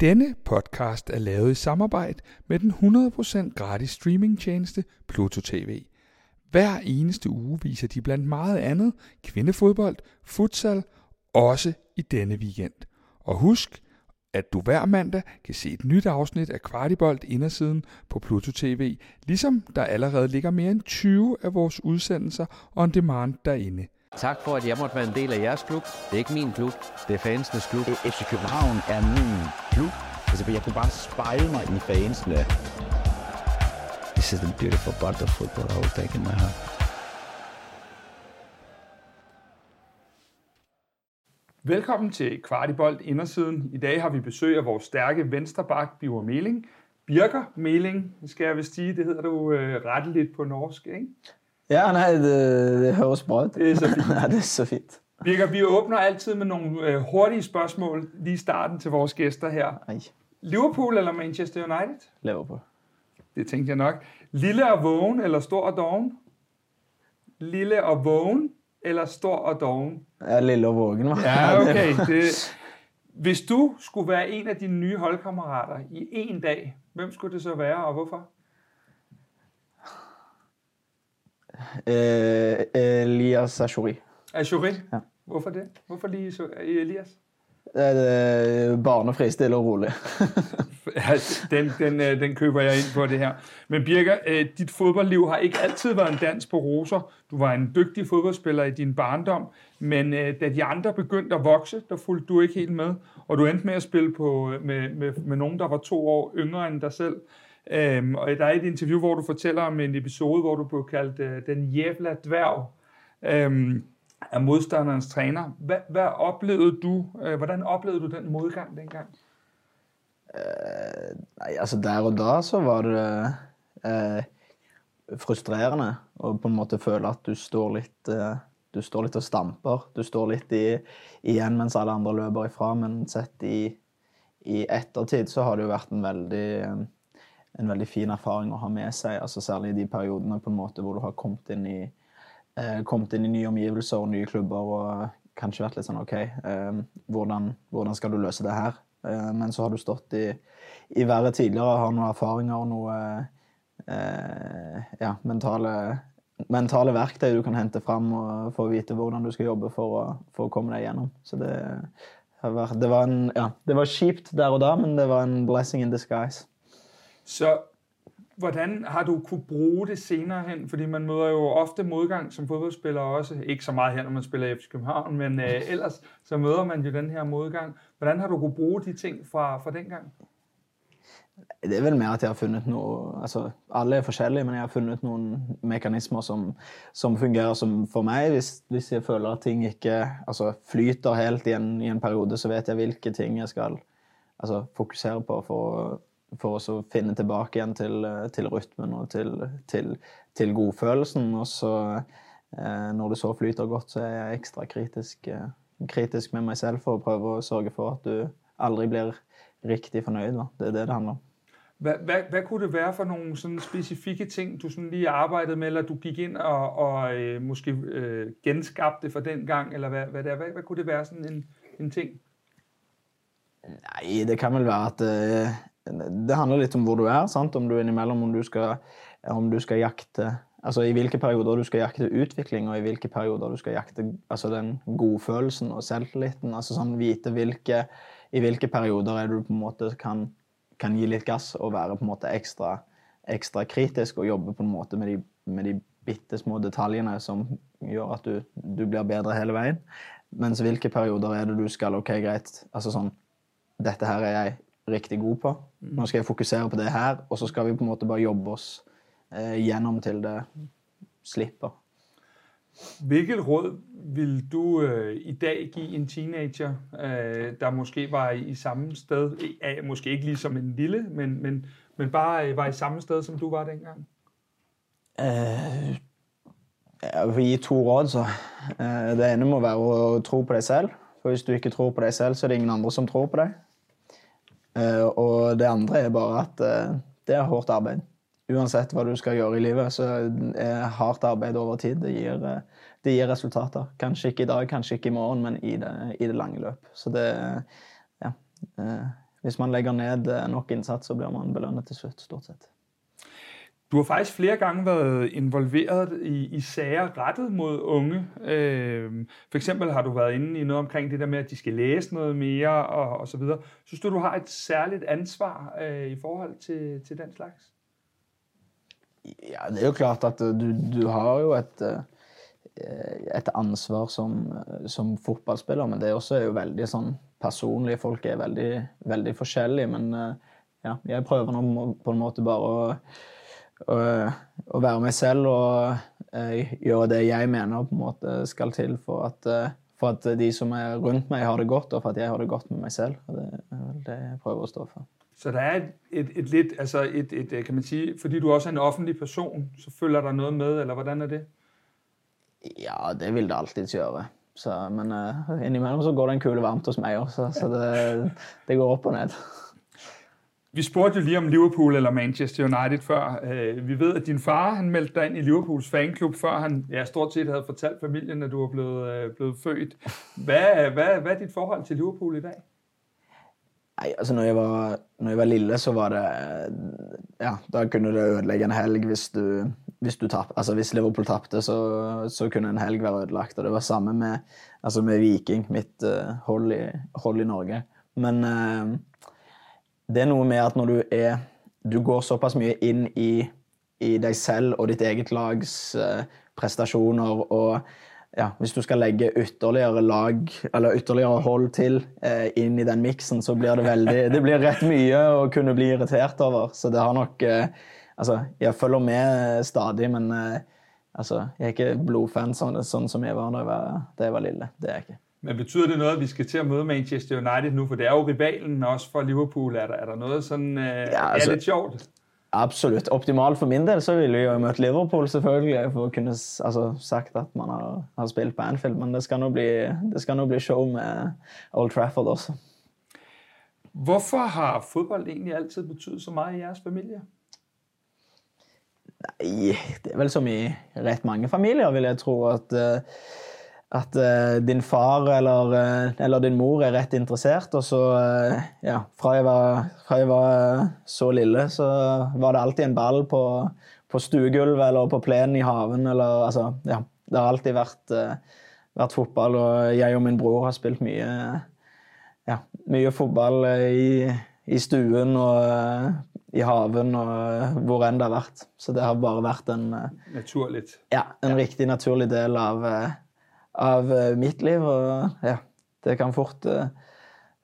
Denne podcast er lavet i samarbejde med den 100% gratis streamingtjeneste Pluto TV. Hver eneste uge viser de blandt meget andet kvindefodbold, futsal, også i denne weekend. Og husk, at du hver mandag kan se et nyt afsnit af Kvartibolt Indersiden på Pluto TV, ligesom der allerede ligger mere end 20 af vores udsendelser on demand derinde. Tak for, at jeg måtte være en del af jeres klub. Det er ikke min klub, det er fansenes klub. FC København er min klub. Altså, jeg kunne bare spejle mig i fansene. This is the beautiful part of football I will take in my heart. Velkommen til Kvartibolt Indersiden. I dag har vi besøg af vores stærke venstreback, Biver Meling. Birker Meling, skal jeg vist sige. Det hedder du øh, retteligt på norsk, ikke? Ja, nej, det, det høres bra ut. Det er så fint. ja, det er så fint. Birker, vi åbner altid med nogle øh, hurtige spørgsmål lige i starten til vores gæster her. Ej, Liverpool eller Manchester United? Liverpool. Det tænkte jeg nok. Lille og vågen eller stor og doven? Lille og vågen eller stor og doven? Ja, Lille og Vågen? Ja, okay. Det, hvis du skulle være en af dine nye holdkammerater i en dag, hvem skulle det så være, og hvorfor? Eh, Elias Ashori. Ashuri? Ja. Hvorfor det? Hvorfor lige Elias? Er barnefri, stille og rolig. Den, den, øh, den køber jeg ind på det her. Men Birker, øh, dit fodboldliv har ikke altid været en dans på roser. Du var en dygtig fodboldspiller i din barndom, men øh, da de andre begyndte at vokse, der fulgte du ikke helt med, og du endte med at spille på, med, med, med nogen, der var to år yngre end dig selv. Øhm, og der er et interview, hvor du fortæller om en episode, hvor du blev kaldt øh, den jævla dværg øhm, af modstanderens træner. Hvad, hvad oplevede du, øh, hvordan oplevede du den modgang dengang? Øh, Nei, altså der og da så var det eh, frustrerende å på en måte føle at du står litt øh, du står litt og stamper. Du står litt i, igjen mens alle andre løper ifra, men sett i, i ettertid så har det jo vært en veldig, øh, en veldig fin erfaring å ha med seg. altså Særlig i de periodene på en måte hvor du har kommet inn i, eh, kommet inn i nye omgivelser og nye klubber og eh, kanskje vært litt sånn OK, eh, hvordan, hvordan skal du løse det her? Eh, men så har du stått i, i verre tidligere, har noen erfaringer og noe eh, ja, mentale, mentale verktøy du kan hente fram og, få vite hvordan du skal jobbe for å, for å komme deg gjennom. Så det, har vært, det, var en, ja, det var kjipt der og da, men det var en blessing in disguise. Så hvordan har du kunne bruge det senere hen? Fordi man møder jo ofte modgang som fodboldspiller også. Ikke så meget her, når man spiller i FC København, men øh, ellers så møder man jo den her modgang. Hvordan har du kunne bruge de ting fra, fra dengang? Det er vel mer at jeg har funnet noe altså Alle er forskjellige, men jeg har funnet noen mekanismer som, som fungerer som for meg. Hvis, hvis jeg føler at ting ikke altså, flyter helt i en, i en periode, så vet jeg hvilke ting jeg skal altså, fokusere på for, for å finne tilbake igjen til, til rytmen og til, til, til godfølelsen. Og så, eh, når det så flyter godt, så er jeg ekstra kritisk, eh, kritisk med meg selv for å prøve å sørge for at du aldri blir riktig fornøyd. Da. Det er det det handler om. Hvad, hvad, hvad kunne det være for nogle sådan specifikke ting, du sådan lige arbejdede med, eller du gik ind og, og øh, måske øh, genskabte for den gang, eller hvad, hvad, det er? Hvad, hvad kunne det være sådan en, en ting? Nei, det kan vel være at eh, det handler litt om hvor du er. sant? Om du er innimellom om du skal, om du skal jakte Altså i hvilke perioder du skal jakte utvikling, og i hvilke perioder du skal jakte altså den godfølelsen og selvtilliten. altså sånn Vite hvilke, i hvilke perioder er du på en måte kan, kan gi litt gass og være på en måte ekstra, ekstra kritisk og jobbe på en måte med de, med de bitte små detaljene som gjør at du, du blir bedre hele veien. Mens hvilke perioder er det du skal OK, greit. altså sånn dette her er jeg riktig god på. Nå skal jeg fokusere på det her, og så skal vi på en måte bare jobbe oss eh, gjennom til det slipper. Hvilket råd vil du øh, i dag give en teenager, øh, der måske var i, samme sted, øh, måske ikke lige som en lille, men, men, men bare øh, var i samme sted, som du var dengang? Eh, jeg vil gi to råd, så. Eh, det ene må være å tro på deg selv. For hvis du ikke tror på deg selv, så er det ingen andre som tror på deg. Eh, og det andre er bare at eh, det er hardt arbeid. Uansett hva du skal gjøre i livet, så er hardt arbeid over tid. Det gir, eh, det gir resultater. Kanskje ikke i dag, kanskje ikke i morgen, men i det, i det lange løp. Så det Ja. eh, hvis man legger ned eh, nok innsats, så blir man belønnet til slutt, stort sett. Du har faktisk flere gange været involveret i, i sager rettet mod unge. Øh, for eksempel har du været inde i noget omkring det der med, at de skal læse noget mere og, og så videre. Synes du, du har et særligt ansvar øh, i forhold til, til den slags? Ja, det er jo klart at øh, du, du har jo et, øh, et ansvar som, øh, som fotballspiller, men det er også jo veldig sånn personlig. Folk er veldig, veldig forskjellige, men ja, jeg prøver nå på en måte bare å, å, å være meg selv og eh, gjøre det jeg mener på en måte skal til for at, eh, for at de som er rundt meg, har det godt, og for at jeg har det godt med meg selv. Og det er vel det jeg prøver å stå for. Så der er et, et, et lidt, altså et, et, øh, kan man sige, fordi du også er en offentlig person, så følger der noget med, eller hvordan er det? Ja, det vil det alltids gjøre. Så, men uh, innimellom så går det en kule varmt hos meg også, så det, det går opp og ned. Vi spurgte jo lige om Liverpool eller Manchester United før. Øh, vi ved, at din far han meldte dig ind i Liverpools fanklub, før han ja, stort set havde fortalt familien, at du var blevet, øh, blevet født. Hvad, hvad, hvad er dit forhold til Liverpool i dag? Ej, altså når jeg, var, når jeg var lille, så var det Ja, da kunne det ødelægge en helg hvis du, hvis du tab, Altså hvis Liverpool tapte, så, så kunne en helg være ødelagt. Og det var samme med, altså med Viking, mit uh, øh, hold, i, hold i Norge. Men uh, det er noe med at når du er Du går såpass mye inn i, i deg selv og ditt eget lags eh, prestasjoner og ja, hvis du skal legge ytterligere lag, eller ytterligere hold til eh, inn i den miksen, så blir det veldig Det blir rett mye å kunne bli irritert over. Så det har nok eh, Altså, jeg følger med stadig, men eh, altså, jeg er ikke blodfan sånn, sånn som jeg var da jeg var, da jeg var lille. Det er jeg ikke. Men betyder det noget, at vi skal til at møde Manchester United nu? For det er jo rivalen også for Liverpool. Er der, er der noget sådan... Øh, ja, altså- er lidt sjovt? Absolutt. Optimalt for min del så ville vi jo møtt Liverpool, selvfølgelig, for å kunne altså, sagt at man har, har spilt på Anfield, men det skal nå bli, det skal nå bli show med Old Trafford også. Hvorfor har fodbold egentlig altid betydet så meget i jeres familie? Nei, det er vel som i rett mange familier, vil jeg tro, at, eh, at eh, din far eller, eh, eller din mor er rett interessert. Og så, eh, ja, fra jeg, var, fra jeg var så lille, så var det alltid en ball på, på stuegulvet eller på plenen i haven. Eller, altså, ja, det har alltid vært, vært fotball, og jeg og min bror har spilt mye, ja, mye fotball i, i stuen og i haven og hvor enn det har vært. Så det har bare vært en, Naturligt. ja, en riktig naturlig del av, av eh, mitt liv. Og ja, det kan fort eh,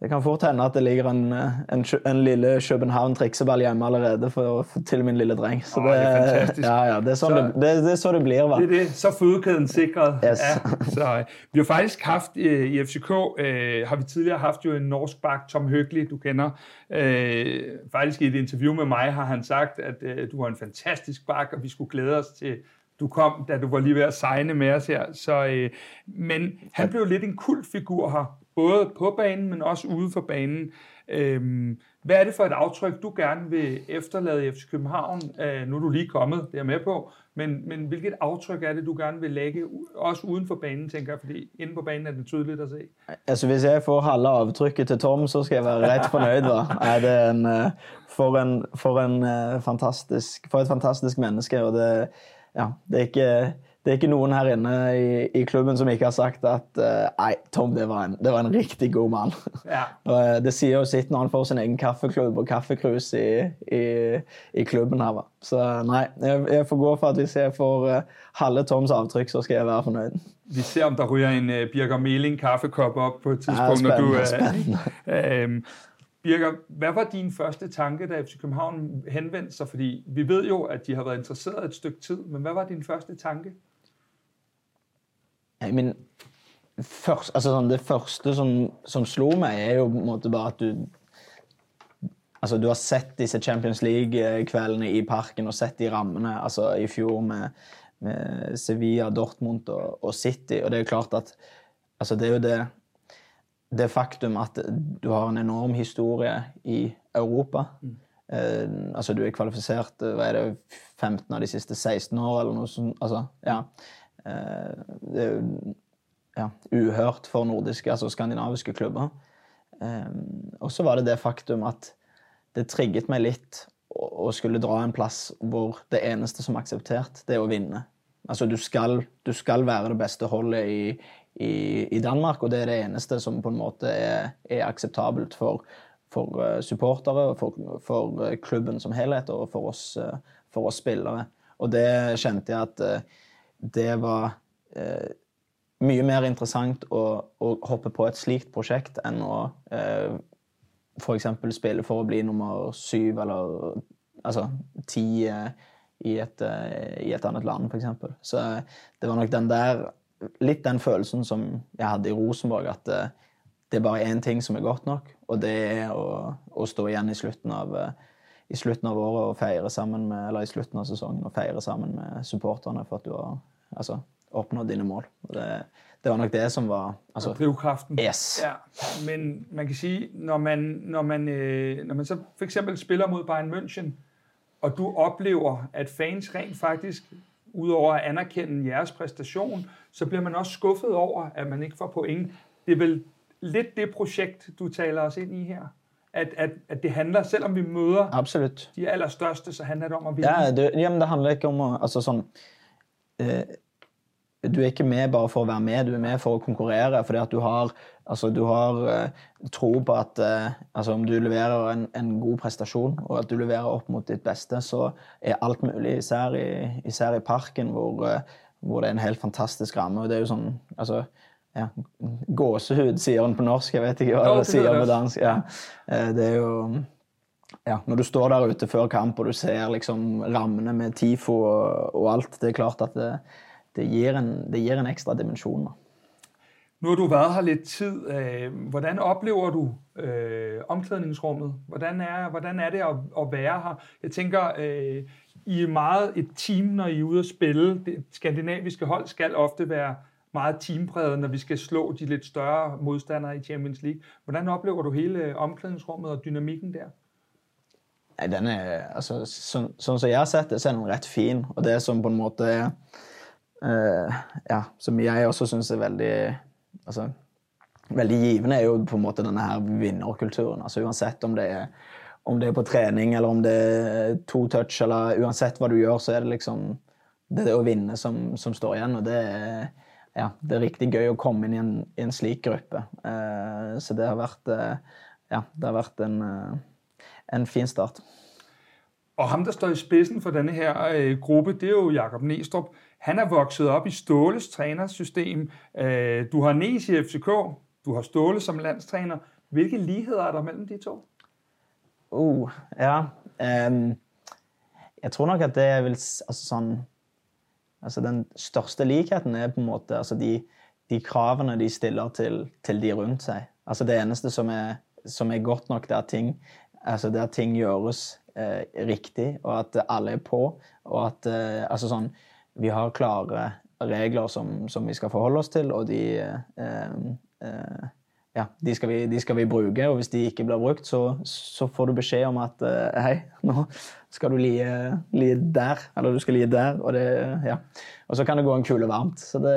det kan fort hende at det ligger en, eh, en, en lille København-trikseball hjemme allerede for, for, til min lille dreng. Så Åh, det, er. Ja, ja, det, er sånn Så- det, det, det er så det blir, hva? Det er det. Så fødekæden sikret. Yes. Ja, så, vi har faktisk haft i FCK, øh, har vi tidligere haft jo en norsk bak, Tom Høgli, du kender. Øh, faktisk i et interview med mig har han sagt, at øh, du var en fantastisk bak, og vi skulle glæde os til, du kom, da du var lige ved at signe med os her. Så, øh, men han blev lidt en kultfigur her, både på banen, men også ude for banen. Øhm, hvad er det for et aftryk, du gerne vil efterlade i FC København? Øh, nu er du lige kommet, det er med på, men, men hvilket aftryk er det, du gerne vil lægge, også uden for banen, tænker jeg, fordi inde på banen er det tydeligt at se. Altså, hvis jeg får halve avtrykket til Tom, så skal jeg være rett fornøyd. Da. Er det en, eh, for, en, for, en eh, fantastisk, for et fantastisk menneske. Og det, ja, det, er ikke, det er ikke noen her inne i, i klubben som ikke har sagt at eh, Nei, Tom, det var en, det var en riktig god mann. Ja. Og, eh, det sier jo sitt når han får sin egen kaffeklubb og kaffekrus i, i, i klubben her. va. Så nei, jeg, jeg får gå for at hvis jeg får eh, halve Toms avtrykk, så skal jeg være fornøyd. Vi ser, om der ryger en uh, Birger Meling kaffekop op på et tidspunkt, Ja, når du... øh, øh, Birger, hvad var din første tanke, da FC København henvendte sig? Fordi vi ved jo, at de har været interesseret et stykke tid, men hvad var din første tanke? Nei, men først, altså sådan, Det første som, som slog mig, er jo på en måte bare at du Altså, Du har set disse Champions League-kveldene i parken og set de rammene altså i fjor med, med Sevilla, Dortmund og, og City. Og det er jo klart at altså det er jo det, det faktum at du har en enorm historie i Europa. Eh, altså Du er kvalifisert eh, hva er det, 15 av de siste 16 år, eller noe sånt. Altså, ja. Eh, det er jo ja, uhørt for nordiske, altså skandinaviske klubber. Ehm, og så var det det faktum at det trigget meg litt å, å skulle dra en plass hvor det eneste som er akseptert, det er å vinne. Altså, du skal, du skal være det beste holdet i, i, i Danmark, og det er det eneste som på en måte er, er akseptabelt for, for øh, supportere, for, for øh, klubben som helhet og for oss, øh, for oss spillere. Og det kjente jeg at det var eh, mye mer interessant å, å, hoppe på et slikt prosjekt enn å eh, f.eks. spille for å bli nummer syv eller altså ti eh, i, et, eh, i, et, annet land, f.eks. Så det var nok den der Litt den følelsen som jeg hadde i Rosenborg, at eh, det er bare én ting som er godt nok, og det er å, å stå igjen i slutten av i slutten av året og feire sammen med, eller i slutten av sesongen og feire sammen med supporterne for at du har altså, oppnådd dine mål. Og det, det var nok det som var altså, Drivkraften. Yes. Ja. Men man kan sige, når man, når man, øh, når man så for eksempel spiller mod Bayern München, og du oplever, at fans rent faktisk, udover at anerkende jeres præstation, så bliver man også skuffet over, at man ikke får point. Det er vel lidt det projekt, du taler os ind i her? At, at, at det handler, selvom vi møder Absolutt. de allerstørste, så handler det om at vinde. Ja, det, jamen, det handler ikke om å altså, sånn, eh, du er ikke med bare for å være med, du er med for å konkurrere. Fordi at du har, altså, du har uh, tro på at uh, altså, om du leverer en, en, god prestasjon, og at du leverer opp mot ditt beste, så er alt mulig, især i, især i parken, hvor, uh, hvor, det er en helt fantastisk ramme. og det er jo sånn, altså, ja, Gåsehud, sier hun på norsk. Jeg vet ikke hva det sier på dansk. Ja. Det er jo ja, Når du står der ute før kamp og du ser liksom rammene med TIFO og, og alt, det er klart at det, det gir en, det gir en ekstra dimensjon. Nu har du været her lidt tid. Øh, hvordan oplever du øh, omklædningsrummet? Hvordan er, hvordan er det at, at være her? Jeg tænker, øh, I er meget et team, når I er ude at spille. Det skandinaviske hold skal ofte være meget teampræget, når vi skal slå de lidt større modstandere i Champions League. Hvordan oplever du hele øh, omklædningsrummet og dynamikken der? Nei, den er, altså, Sånn som så jeg har sett det, så er den rett fin. Og det som på en måte eh, øh, ja, som jeg også syns er veldig altså, veldig givende, er jo på en måte denne her vinnerkulturen. Altså Uansett om det, er, om det er på trening eller om det er to touch, eller uansett hva du gjør, så er det liksom det er det å vinne som, som står igjen. Og det er, ja, det er riktig gøy å komme inn i en, i en slik gruppe. Uh, så det har vært, uh, ja, det har vært en, eh, en fin start. Og ham, der står i spidsen for denne her gruppe, det er jo Jakob Nestrup. Han er vokset op i Ståles trænersystem. Øh, du har Nes i FCK, du har Ståle som landstræner. Hvilke ligheder er der mellem de to? Uh, ja. Um, jeg tror nok at det vil altså sådan altså Den største likheten er på en måte altså de, de kravene de stiller til, til, de rundt seg. Altså Det eneste som er, som er godt nok, det er ting, altså det er ting gjøres øh, eh, riktig, og at alle er på. og at eh, altså sånn vi har klare regler som, som, vi skal forholde oss til, og de, eh, eh, ja, de, skal vi, de, skal vi, bruke. Og hvis de ikke blir brukt, så, så får du beskjed om at eh, hei, nå skal du lie, lie, der, eller du skal lie der. Og, det, ja. og så kan det gå en kule varmt. Så det,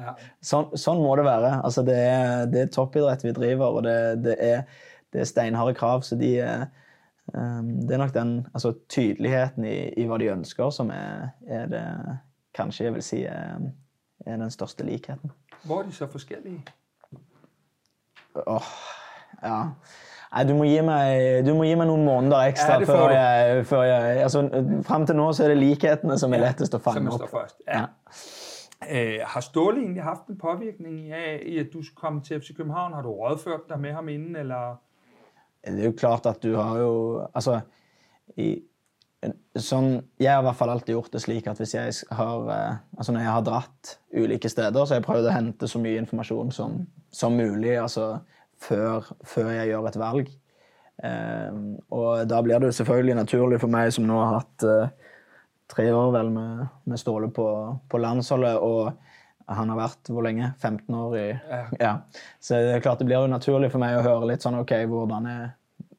ja. sånn, sånn, må det være. Altså, det, er, det er toppidrett vi driver, og det, det er, det er steinharde krav. så de eh, det er nok den altså, tydeligheten i, i, hva de ønsker, som er, er det kanskje jeg vil si er, er den største likheten. Er de så forskjellige? Åh, ja. Nei, du må, gi meg, du må gi meg noen måneder ekstra ja, før, jeg, før jeg altså, Fram til nå så er det likhetene som er lettest å fange opp. Først. Ja. Ja. Uh, har Ståle egentlig hatt en påvirkning i at du kom til FC København? Har du rådført deg med ham innen, eller? Det er jo klart at du har jo Altså, i, sånn, Jeg har i hvert fall alltid gjort det slik at hvis jeg har eh, altså når jeg har dratt ulike steder, så har jeg prøvd å hente så mye informasjon som, som mulig altså, før, før, jeg gjør et valg. Um, og da blir det jo selvfølgelig naturlig for meg, som nå har hatt uh, tre år vel med, med Ståle på, på, landsholdet, og han har vært hvor lenge? 15 år i ja. Så det er klart det blir jo naturlig for meg å høre litt sånn OK, hvordan er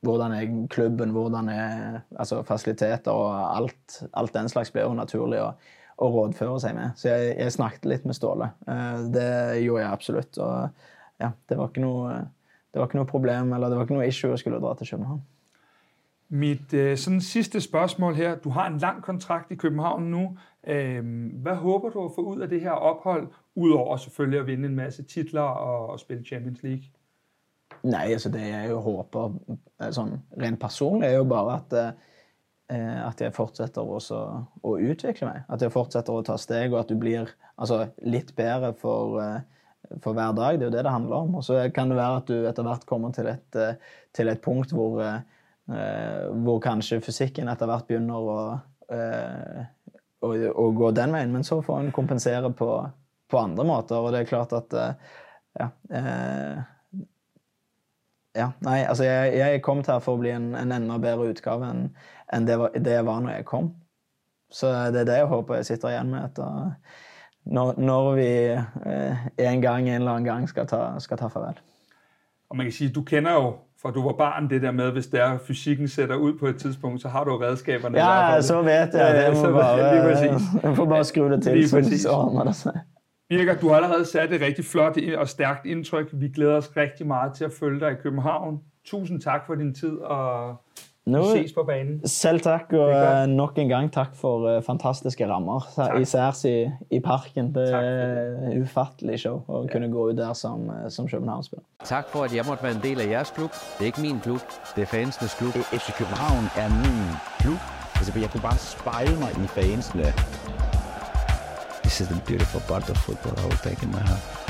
hvordan er klubben, hvordan er altså, fasiliteter og alt, alt, den slags blir jo naturlig å, å, rådføre seg med. Så jeg, jeg snakket litt med Ståle. Eh, det gjorde jeg absolutt. Og ja, det var ikke noe, det var ikke noe problem eller det var ikke noe issue å skulle dra til København. Mit øh, sådan sidste spørgsmål her. Du har en lang kontrakt i København nu. Øh, hvad håber du at få ud af det her ophold, udover selvfølgelig at vinde en masse titler og, og spille Champions League? Nei, altså det jeg jo håper eh, sånn rent personlig, er jo bare at, eh, at jeg fortsetter også å utvikle meg. At jeg fortsetter å ta steg, og at du blir altså, litt bedre for, eh, for hver dag. Det er jo det det handler om. Og så kan det være at du etter hvert kommer til et, eh, til et punkt hvor, eh, hvor kanskje fysikken etter hvert begynner å, eh, å, å gå den veien, men så får en kompensere på, på andre måter. Og det er klart at eh, ja, eh, ja, nei, altså jeg, jeg kom her for å bli en, en enda bedre utgave enn enn det, var, det jeg var når jeg kom. Så det er det jeg håper jeg sitter igjen med etter når, når vi eh, en gang en eller annen gang skal ta, skal ta farvel. Og man kan sige, du kender jo, fra du var barn, det der med, hvis der fysikken sætter ud på et tidspunkt, så har du redskaberne. Ja, så vet jeg. Det må bare, lige præcis. jeg får bare skru det til, Lige så, præcis. så ordner det seg. Birger, du har allerede sat et rigtig flot og stærkt indtryk. Vi glæder os rigtig meget til at følge dig i København. Tusind tak for din tid, og Nå, vi ses på banen. selv takk, og eh, nok en gang takk for eh, fantastiske rammer. Takk. Især i, i parken. Det er ufattelig show å kunne gå ut der som, eh, som København-spiller. Tak for, at jeg måtte være en del af jeres klub. Det er ikke min klub, det er fansenes klub. FC København er min klub. Altså, jeg kunne bare spejle mig i fansene. This is the beautiful part of football I will take in my heart.